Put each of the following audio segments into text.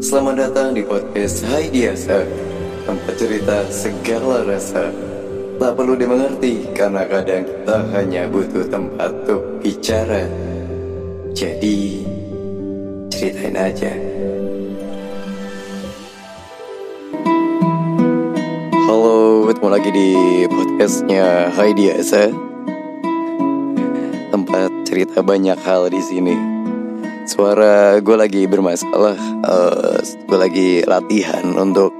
Selamat datang di podcast Hai Diasa Tempat cerita segala rasa. Tak perlu dimengerti Karena kadang kita hanya butuh tempat untuk bicara. Jadi Ceritain aja. Halo, ketemu lagi di podcastnya Hai Diasa Tempat cerita banyak hal di sini suara gue lagi bermasalah uh, gue lagi latihan untuk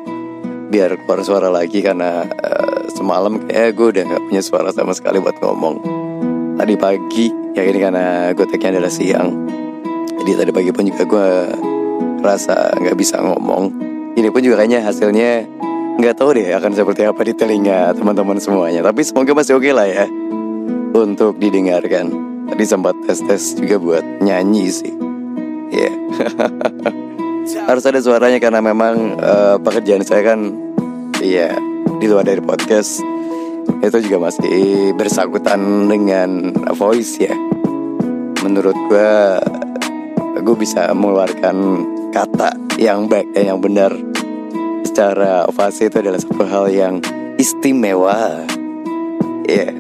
biar keluar suara lagi karena uh, semalam kayak gue udah gak punya suara sama sekali buat ngomong. Tadi pagi ya ini karena gue tagnya adalah siang. Jadi tadi pagi pun juga gue rasa nggak bisa ngomong. Ini pun juga kayaknya hasilnya nggak tahu deh akan seperti apa di telinga teman-teman semuanya. Tapi semoga masih oke okay lah ya untuk didengarkan. Tadi sempat tes tes juga buat nyanyi sih ya yeah. harus ada suaranya karena memang uh, pekerjaan saya kan iya di luar dari podcast. Itu juga masih bersangkutan dengan voice ya. Menurut gue gue bisa mengeluarkan kata yang baik dan yang benar. Secara fase itu adalah satu hal yang istimewa. Ya yeah.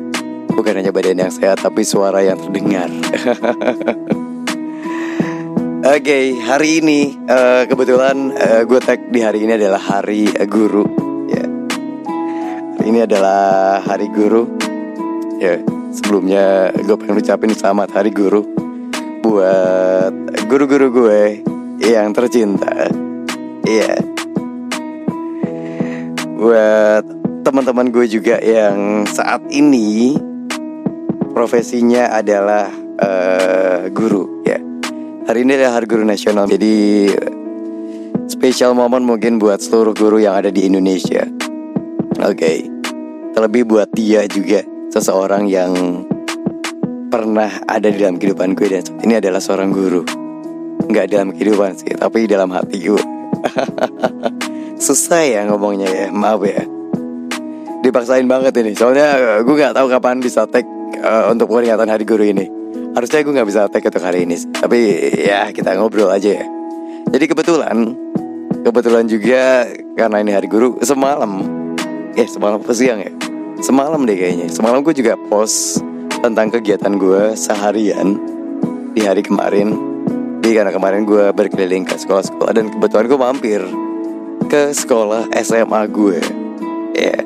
bukan hanya badan yang sehat tapi suara yang terdengar Oke, okay, hari ini uh, kebetulan uh, gue tag di hari ini adalah hari uh, guru. Yeah. hari ini adalah hari guru. Ya, yeah. sebelumnya gue pengen ucapin selamat hari guru buat guru-guru gue yang tercinta. Iya. Yeah. Buat teman-teman gue juga yang saat ini profesinya adalah uh, guru. Hari ini adalah Hari Guru Nasional Jadi Spesial momen mungkin buat seluruh guru yang ada di Indonesia. Oke okay. Terlebih buat dia juga Seseorang yang Pernah ada di dalam kehidupan gue Dan ini adalah seorang guru. Nggak dalam kehidupan sih Tapi dalam hati gue. Susah ya ngomongnya ya Maaf ya. Dipaksain banget ini Soalnya gue gak tahu kapan bisa tag uh, Untuk peringatan Hari Guru ini Harusnya gue gak bisa tag untuk hari ini Tapi ya kita ngobrol aja ya. Jadi kebetulan Kebetulan juga karena ini hari guru Semalam Eh semalam apa siang ya? Semalam deh kayaknya. Semalam gue juga post Tentang kegiatan gue seharian Di hari kemarin. Jadi karena kemarin gue berkeliling ke sekolah-sekolah Dan kebetulan gue mampir Ke sekolah SMA gue Ya yeah.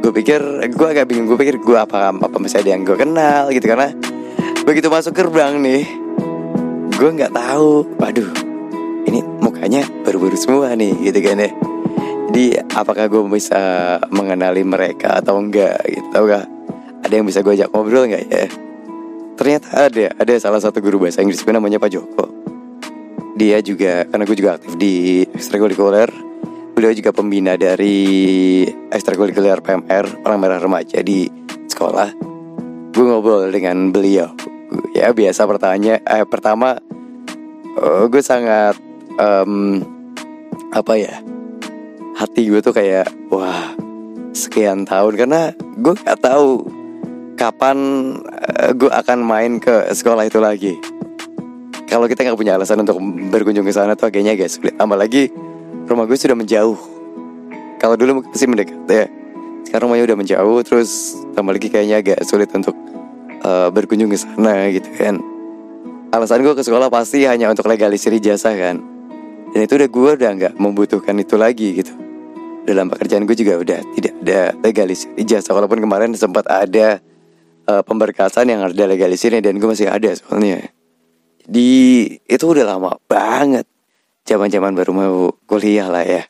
Gue pikir Gue agak bingung. Gue pikir gue apa, apa Masih ada yang gue kenal gitu. Karena Begitu masuk gerbang nih Gue gak tahu. Waduh Ini mukanya baru-baru semua nih gitu kan ya. Jadi apakah gue bisa mengenali mereka atau enggak gitu Tau gak Ada yang bisa gue ajak ngobrol gak ya? Ternyata ada Ada salah satu guru bahasa Inggris gue namanya Pak Joko. Dia juga Karena gue juga aktif di ekstrakurikuler Beliau juga pembina dari ekstrakurikuler PMR Orang Merah Remaja di sekolah. Gue ngobrol dengan beliau ya biasa pertanyaan eh pertama uh, gue sangat um, apa ya hati gue tuh kayak wah sekian tahun. Karena gue gak tahu kapan uh, gue akan main ke sekolah itu lagi. Kalau kita nggak punya alasan untuk berkunjung ke sana tuh kayaknya agak sulit. Lagi rumah gue sudah menjauh. Kalau dulu masih mendekat ya. Sekarang rumahnya udah menjauh terus tambah lagi kayaknya agak sulit untuk uh, berkunjung ke sana gitu kan. Alasan gue ke sekolah pasti hanya untuk legalisir ijazah kan. Dan itu udah gue udah nggak membutuhkan itu lagi gitu. Dalam pekerjaan gue juga udah tidak ada legalisir ijazah walaupun kemarin sempat ada uh, pemberkasan yang ada legalisirnya dan gue masih ada soalnya. Di itu udah lama banget. Zaman zaman baru mau kuliah lah ya.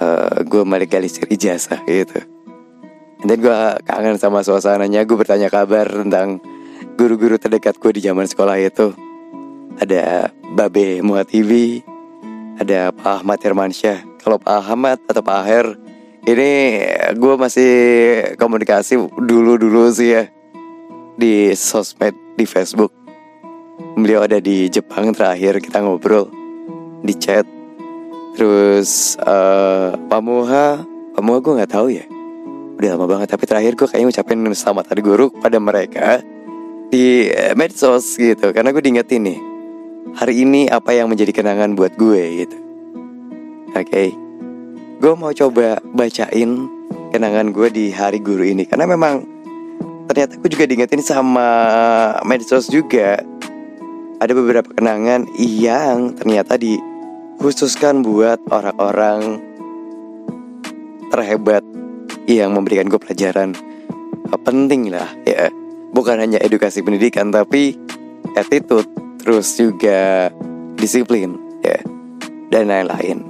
Uh, gue melegalisir ijazah gitu dan gue kangen sama suasananya. Gue bertanya kabar tentang Guru-guru terdekat gue di zaman sekolah itu. Ada Babe TV Ada Pak Ahmad Hermansyah. Kalau Pak Ahmad atau Pak Aher Ini gue masih komunikasi dulu-dulu sih ya Di sosmed, di Facebook. Beliau ada di Jepang terakhir kita ngobrol Di chat. Terus uh, Pak Muha Pak Muha gue gak tahu ya udah lama banget tapi terakhir gue kayaknya ngucapin selamat hari guru pada mereka di eh, medsos gitu karena gue diingetin nih hari ini apa yang menjadi kenangan buat gue gitu. Oke, okay. gue mau coba bacain kenangan gue di hari guru ini karena memang ternyata gue juga diingetin sama medsos juga ada beberapa kenangan yang ternyata dikhususkan buat orang-orang terhebat yang memberikan gue pelajaran. Penting lah ya. Bukan hanya edukasi pendidikan tapi attitude terus juga disiplin ya dan lain-lain.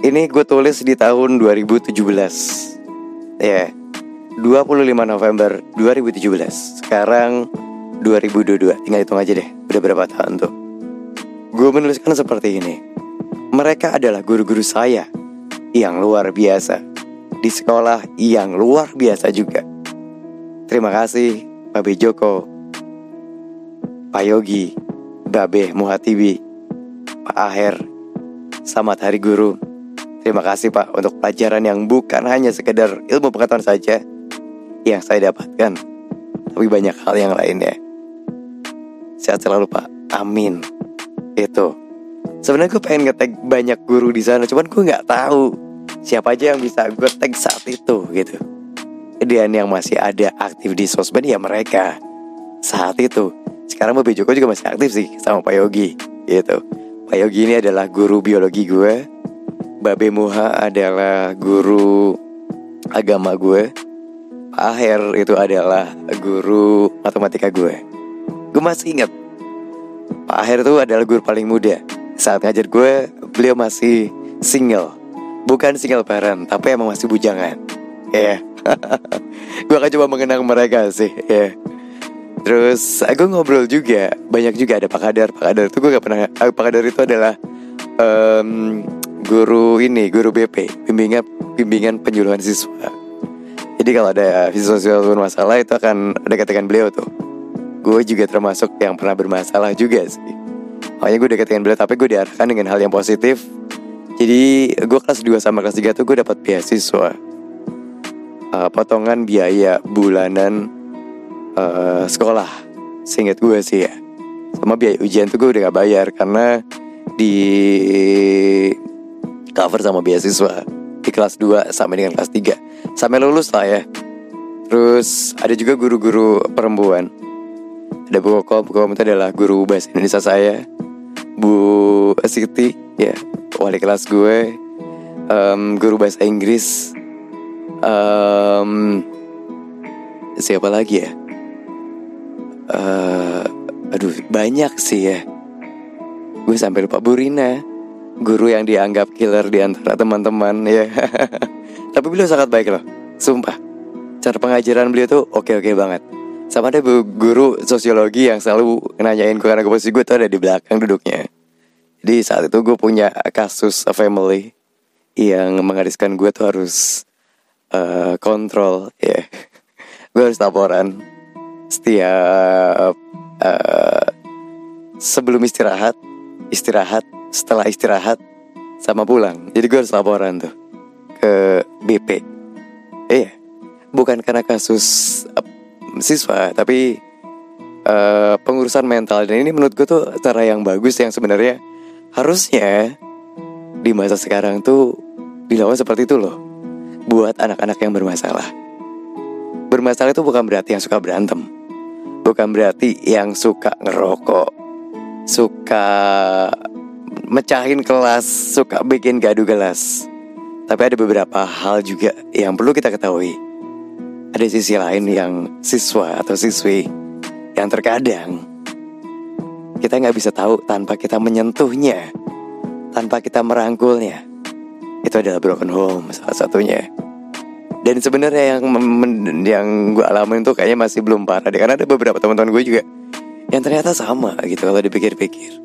Ini gue tulis di tahun 2017 ya. 25 November 2017 sekarang 2022 tinggal hitung aja deh udah berapa tahun tuh. Gue menuliskan seperti ini. Mereka adalah guru-guru saya yang luar biasa di sekolah yang luar biasa juga. Terima kasih Babe Joko Pak Yogi Babe Muhatibi Pak Aher Selamat Hari Guru. Terima kasih Pak untuk pelajaran yang bukan hanya sekedar ilmu pengetahuan saja Yang saya dapatkan Tapi banyak hal yang lainnya. Sehat selalu Pak. Amin. Itu. Sebenarnya gue pengen ngetag banyak guru di sana Cuman gue nggak tahu Siapa aja yang bisa gue tag saat itu gitu Dan yang masih ada aktif di sosmed ya mereka Saat itu sekarang Babe Joko juga masih aktif sih sama Pak Yogi gitu. Pak Yogi ini adalah guru biologi gue. Babe Muha adalah guru agama gue. Pak Aher itu adalah guru matematika gue. Gue masih ingat Pak Aher itu adalah guru paling muda. Saat ngajar gue, beliau masih single. Bukan single parent, tapi emang masih bujangan. Ya, yeah. gue akan coba mengenang mereka sih. Ya. Yeah. Terus aku ngobrol juga Banyak juga ada Pak Kadar Pak Kadar itu gue gak pernah eh, Pak Kadar itu adalah um, Guru ini Guru BP Bimbingan, bimbingan penyuluhan siswa Jadi kalau ada siswa-siswa bermasalah Itu akan dekatkan beliau tuh Gue juga termasuk yang pernah bermasalah juga sih Makanya gue dekatkan beliau Tapi gue diarahkan dengan hal yang positif Jadi gue kelas 2 sama kelas 3 tuh gue dapat beasiswa. Uh, Potongan biaya bulanan uh, sekolah. Seingat gue sih ya. Sama biaya ujian tuh gue udah gak bayar Karena di cover sama beasiswa Di kelas 2 sampai dengan kelas 3 Sampai lulus lah ya. Terus ada juga guru-guru perempuan. Ada Bu Koko, Bu Koko itu adalah guru bahasa Indonesia saya. Bu Siti ya wali kelas gue um, Guru bahasa Inggris. Um, Siapa lagi ya? Uh, aduh banyak sih ya. Gue sampai lupa. Burina guru yang dianggap killer di antara teman-teman ya. Tapi beliau sangat baik loh sumpah. Cara pengajaran beliau tuh oke oke banget. Sama ada guru sosiologi yang selalu nanyain gue karena gue posisi gue tuh ada di belakang duduknya jadi saat itu gue punya kasus family yang mengharuskan gue tuh harus uh, kontrol ya yeah. gue harus laporan setiap uh, sebelum istirahat, istirahat, setelah istirahat, sama pulang. Jadi gue harus laporan tuh ke BP. Iya, bukan karena kasus uh, siswa, tapi uh, pengurusan mental. Dan ini menurut gue tuh cara yang bagus yang sebenarnya harusnya di masa sekarang tuh dilakukan seperti itu loh, buat anak-anak yang bermasalah. Bermasalah itu bukan berarti yang suka berantem. Bukan berarti yang suka ngerokok. Suka mecahin kelas. Suka bikin gaduh gelas. Tapi ada beberapa hal juga yang perlu kita ketahui. Ada sisi lain yang siswa atau siswi Yang terkadang Kita nggak bisa tahu tanpa kita menyentuhnya Tanpa kita merangkulnya Itu adalah broken home salah satunya. Dan sebenarnya yang yang gue alamin tuh kayaknya masih belum parah deh karena ada beberapa teman-teman gue juga yang ternyata sama gitu kalau dipikir-pikir.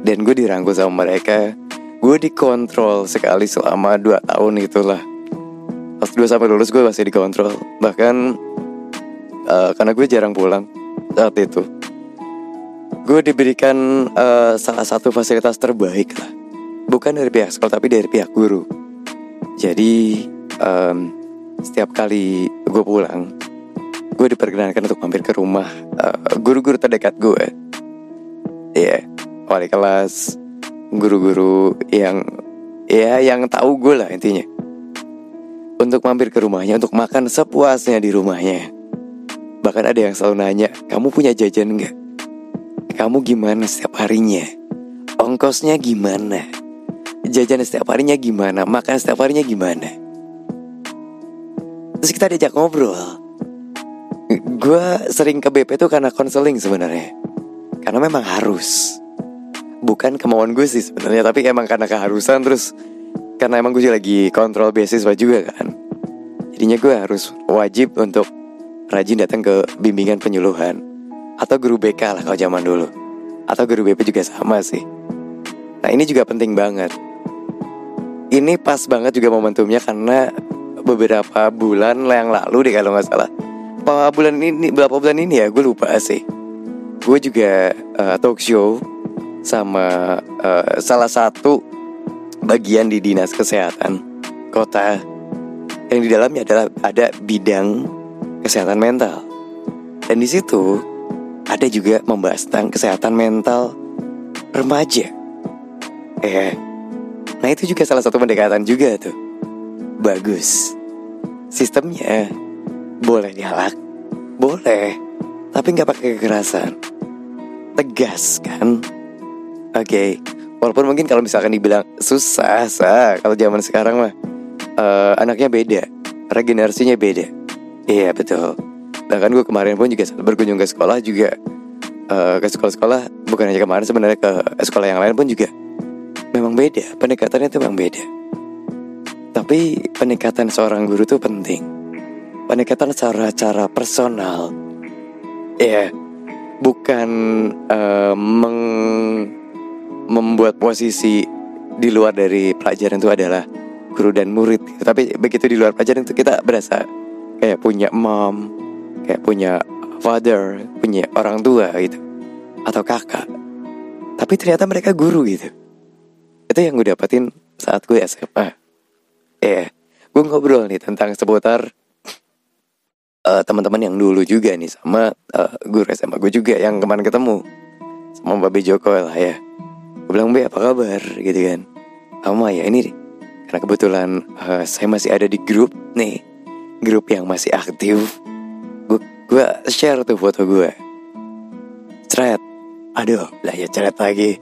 Dan gue dirangkul sama mereka gue dikontrol sekali selama 2 tahun itulah pas 2 sampai lulus gue masih dikontrol. Bahkan uh, karena gue jarang pulang saat itu gue diberikan uh, salah satu fasilitas terbaik lah. Bukan dari pihak sekolah tapi dari pihak guru. Jadi um, setiap kali gue pulang gue diperkenankan untuk mampir ke rumah guru guru-guru terdekat gue. Ya wali kelas guru-guru yang ya yang tahu gue lah intinya. Untuk mampir ke rumahnya untuk makan sepuasnya di rumahnya. Bahkan ada yang selalu nanya kamu punya jajan nggak kamu gimana setiap harinya? Ongkosnya gimana? Jajan setiap harinya gimana? Makan setiap harinya gimana? Terus kita diajak ngobrol. Gue sering ke BP tuh karena konseling sebenarnya. Karena memang harus. Bukan kemauan gue sih sebenarnya tapi emang karena keharusan terus karena emang gue lagi kontrol beasiswa juga kan. Jadinya gue harus wajib untuk rajin datang ke bimbingan penyuluhan atau guru BK lah kalau zaman dulu. Atau guru BP juga sama sih. Nah ini juga penting banget. Ini pas banget juga momentumnya karena beberapa bulan yang lalu deh kalau nggak salah. Berapa bulan ini berapa bulan ini ya? Gue lupa sih. Gue juga uh, talk show sama uh, salah satu bagian di dinas kesehatan kota. Yang di dalamnya adalah ada bidang kesehatan mental. Dan di situ ada juga membahas tentang kesehatan mental remaja. Eh nah itu juga salah satu pendekatan juga tuh. Bagus. Sistemnya boleh dialak boleh tapi nggak pakai kekerasan. Tegas kan? Oke, okay. walaupun mungkin kalau misalkan dibilang susah, sah. Kalau zaman sekarang mah uh, anaknya beda, regenerasinya beda. Iya betul. Bahkan gue kemarin pun juga berkunjung ke sekolah juga uh, ke sekolah-sekolah bukan hanya kemarin sebenarnya ke sekolah yang lain pun juga memang beda. Pendekatannya itu memang beda. Tapi pendekatan seorang guru tuh penting. Pendekatan secara cara personal. Iya, yeah, bukan uh, meng membuat posisi di luar dari pelajaran itu adalah guru dan murid. Tapi begitu di luar pelajaran itu kita berasa kayak punya mom, kayak punya father, punya orang tua gitu, atau kakak. Tapi ternyata mereka guru gitu. Itu yang gue dapetin saat gue SMA. Eh, yeah, gue ngobrol nih tentang seputar uh, teman-teman yang dulu juga nih sama uh, guru SMA gue juga yang kemarin ketemu sama Mbak Joko lah ya. Gue bilang Be apa kabar gitu kan Sama ya ini Karena kebetulan uh, saya masih ada di grup nih Grup yang masih aktif Gue share tuh foto gue Thread. Aduh lah ya thread lagi.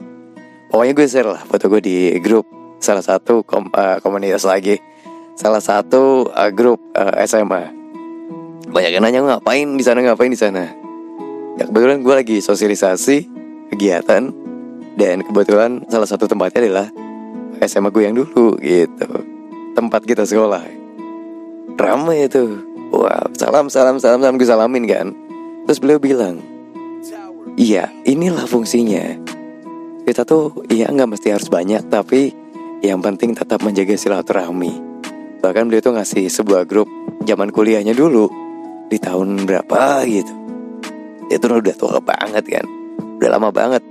Pokoknya gue share lah foto gue di grup Salah satu kom uh, komunitas lagi. Salah satu uh, grup uh, SMA Banyak yang nanya ngapain di sana? Ngapain di sana? Ya kebetulan gue lagi sosialisasi kegiatan dan kebetulan salah satu tempatnya adalah SMA gue yang dulu gitu. Tempat kita sekolah. Ramai itu Wah salam salam salam salam gue salamin kan? Terus beliau bilang Iya inilah fungsinya. Kita tuh iya nggak mesti harus banyak Tapi yang penting tetap menjaga silaturahmi. Bahkan beliau tuh ngasih sebuah grup Zaman kuliahnya dulu Di tahun berapa gitu. Itu udah tua banget kan? Udah lama banget.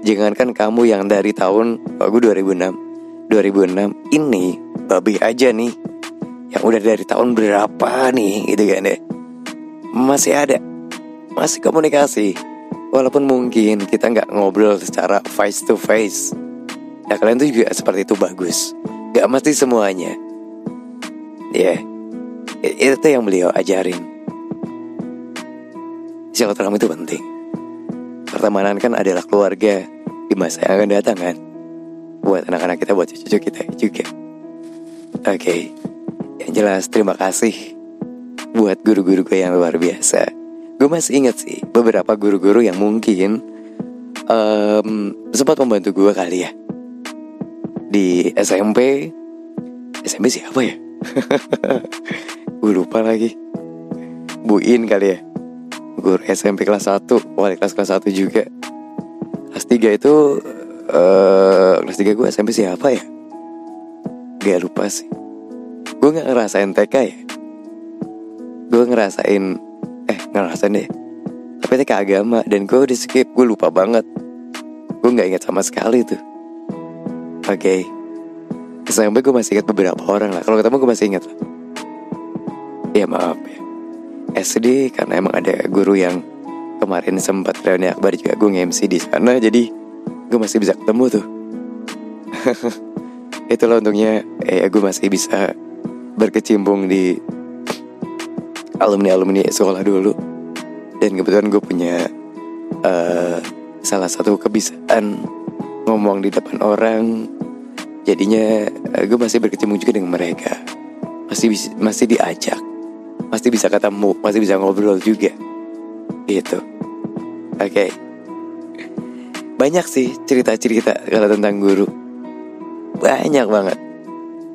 Jangankan kamu yang dari tahun gue 2006 2006 ini babi aja nih Yang udah dari tahun berapa nih gitu kan deh Masih ada. Masih komunikasi. Walaupun mungkin kita nggak ngobrol secara face to face. Ya kalian tuh juga seperti itu bagus. Gak mesti semuanya. Ya. Yeah. Itu yang beliau ajarin. Silaturahmi itu penting. Pertemanan kan adalah keluarga. Di masa yang akan datang kan. Buat anak-anak kita buat cucu-cucu kita juga. Oke. okay. Yang jelas terima kasih buat guru-guru gue yang luar biasa. Gue masih inget sih beberapa guru-guru yang mungkin um, sempat membantu gue kali ya. Di SMP SMP siapa ya? Gue lupa lagi. Buin kali ya. Guru SMP kelas 1 Wali kelas kelas 1 juga. Kelas 3 itu uh, kelas 3 gue SMP siapa ya? Gak lupa sih gue gak ngerasain TK ya? Gue ngerasain eh ngerasain deh. Tapi TK agama dan gue udah skip gue lupa banget. Gue gak ingat sama sekali tuh. Oke. Okay. SMP gue masih ingat beberapa orang lah. Kalau ketemu gue masih ingat. Lah ya maaf ya. SD karena emang ada guru yang kemarin sempat reuni akbar juga gue nge-MC di sana jadi gue masih bisa ketemu tuh. Itulah untungnya eh gue masih bisa berkecimpung di alumni alumni sekolah dulu. Dan kebetulan gue punya uh, salah satu kebiasaan ngomong di depan orang. Jadinya uh, gue masih berkecimpung juga dengan mereka. Masih masih diajak. Masih bisa ketemu masih bisa ngobrol juga. Gitu. Oke. Okay. banyak sih cerita-cerita kalau tentang guru. Banyak banget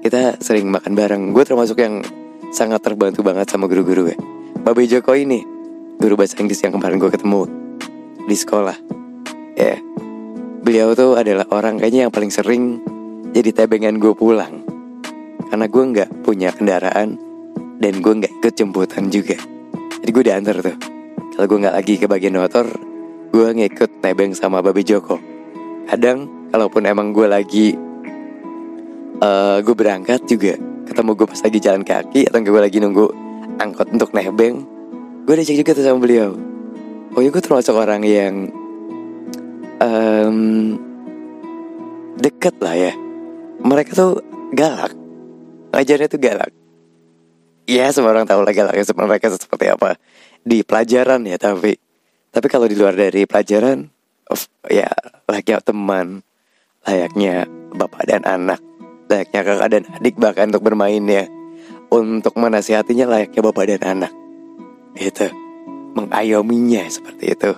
kita sering makan bareng. Gue termasuk yang sangat terbantu banget sama guru-guru ya. Babe Joko ini guru bahasa Inggris yang kemarin gue ketemu di sekolah. Ya yeah. beliau tuh adalah orang kayaknya yang paling sering jadi tebengan gue pulang. Karena gue nggak punya kendaraan dan gue nggak ikut jemputan juga. Jadi gue diantar tuh. Kalau gue nggak lagi ke bagian motor gue ngikut nebeng sama Babe Joko kadang kalaupun emang gue lagi uh, gue berangkat juga. Ketemu gue pas lagi jalan kaki atau gue lagi nunggu angkot untuk nebeng gue udah cek juga tuh sama beliau. Oh ya gue termasuk orang yang um, deket lah ya. Mereka tuh galak. Ngajarnya tuh galak. Ya semua orang tahu lah galaknya mereka seperti apa. Di pelajaran ya tapi tapi kalau di luar dari pelajaran of, ya layaknya teman layaknya bapak dan anak layaknya kakak dan adik bahkan untuk bermainnya untuk menasihatinya layaknya bapak dan anak. Itu mengayominya seperti itu.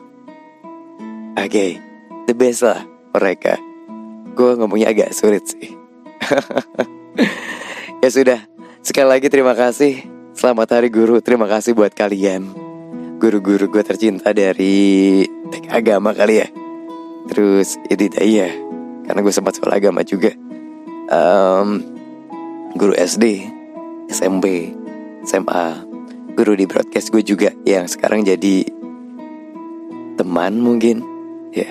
Oke okay, the best lah mereka. Gue ngomongnya agak sulit sih. Ya sudah sekali lagi terima kasih. Selamat hari guru terima kasih buat kalian. Guru-guru gue tercinta dari agama kali ya. Terus ini ya karena gue sempat sekolah agama juga um, guru SD, SMP, SMA, guru di broadcast gue juga yang sekarang jadi teman mungkin, ya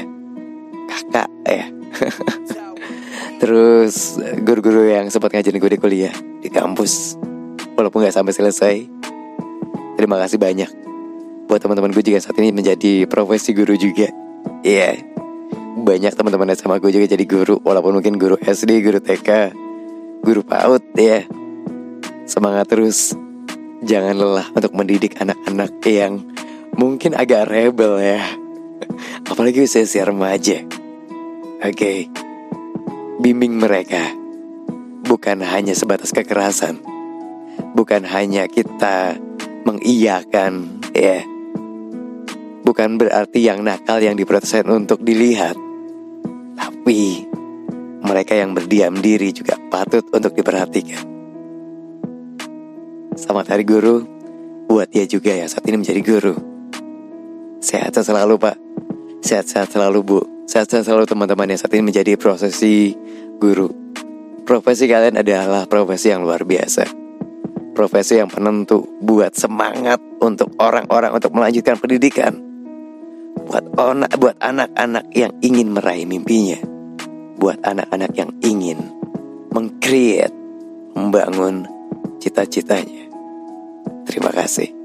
kakak ya. Terus guru-guru yang sempat ngajarin gue di kuliah di kampus, walaupun nggak sampai selesai. Terima kasih banyak buat teman-teman gue juga saat ini menjadi profesi guru juga. Iya. Yeah banyak teman-teman sama gue juga jadi guru walaupun mungkin guru SD guru TK guru PAUD ya. Semangat terus. Jangan lelah untuk mendidik anak-anak yang mungkin agak rebel ya. Apalagi usia-usia remaja. Oke. Okay. bimbing mereka. Bukan hanya sebatas kekerasan. Bukan hanya kita mengiyakan ya bukan berarti yang nakal yang diprotesin untuk dilihat. Tapi mereka yang berdiam diri juga patut untuk diperhatikan. Selamat hari guru buat dia juga yang saat ini menjadi guru. Sehat-sehat selalu pak, sehat-sehat selalu bu, sehat-sehat selalu teman-teman yang saat ini menjadi profesi guru. Profesi kalian adalah profesi yang luar biasa. Profesi yang penentu buat semangat untuk orang-orang untuk melanjutkan pendidikan buat anak buat anak-anak yang ingin meraih mimpinya. Buat anak-anak yang ingin mengcreate membangun cita-citanya. Terima kasih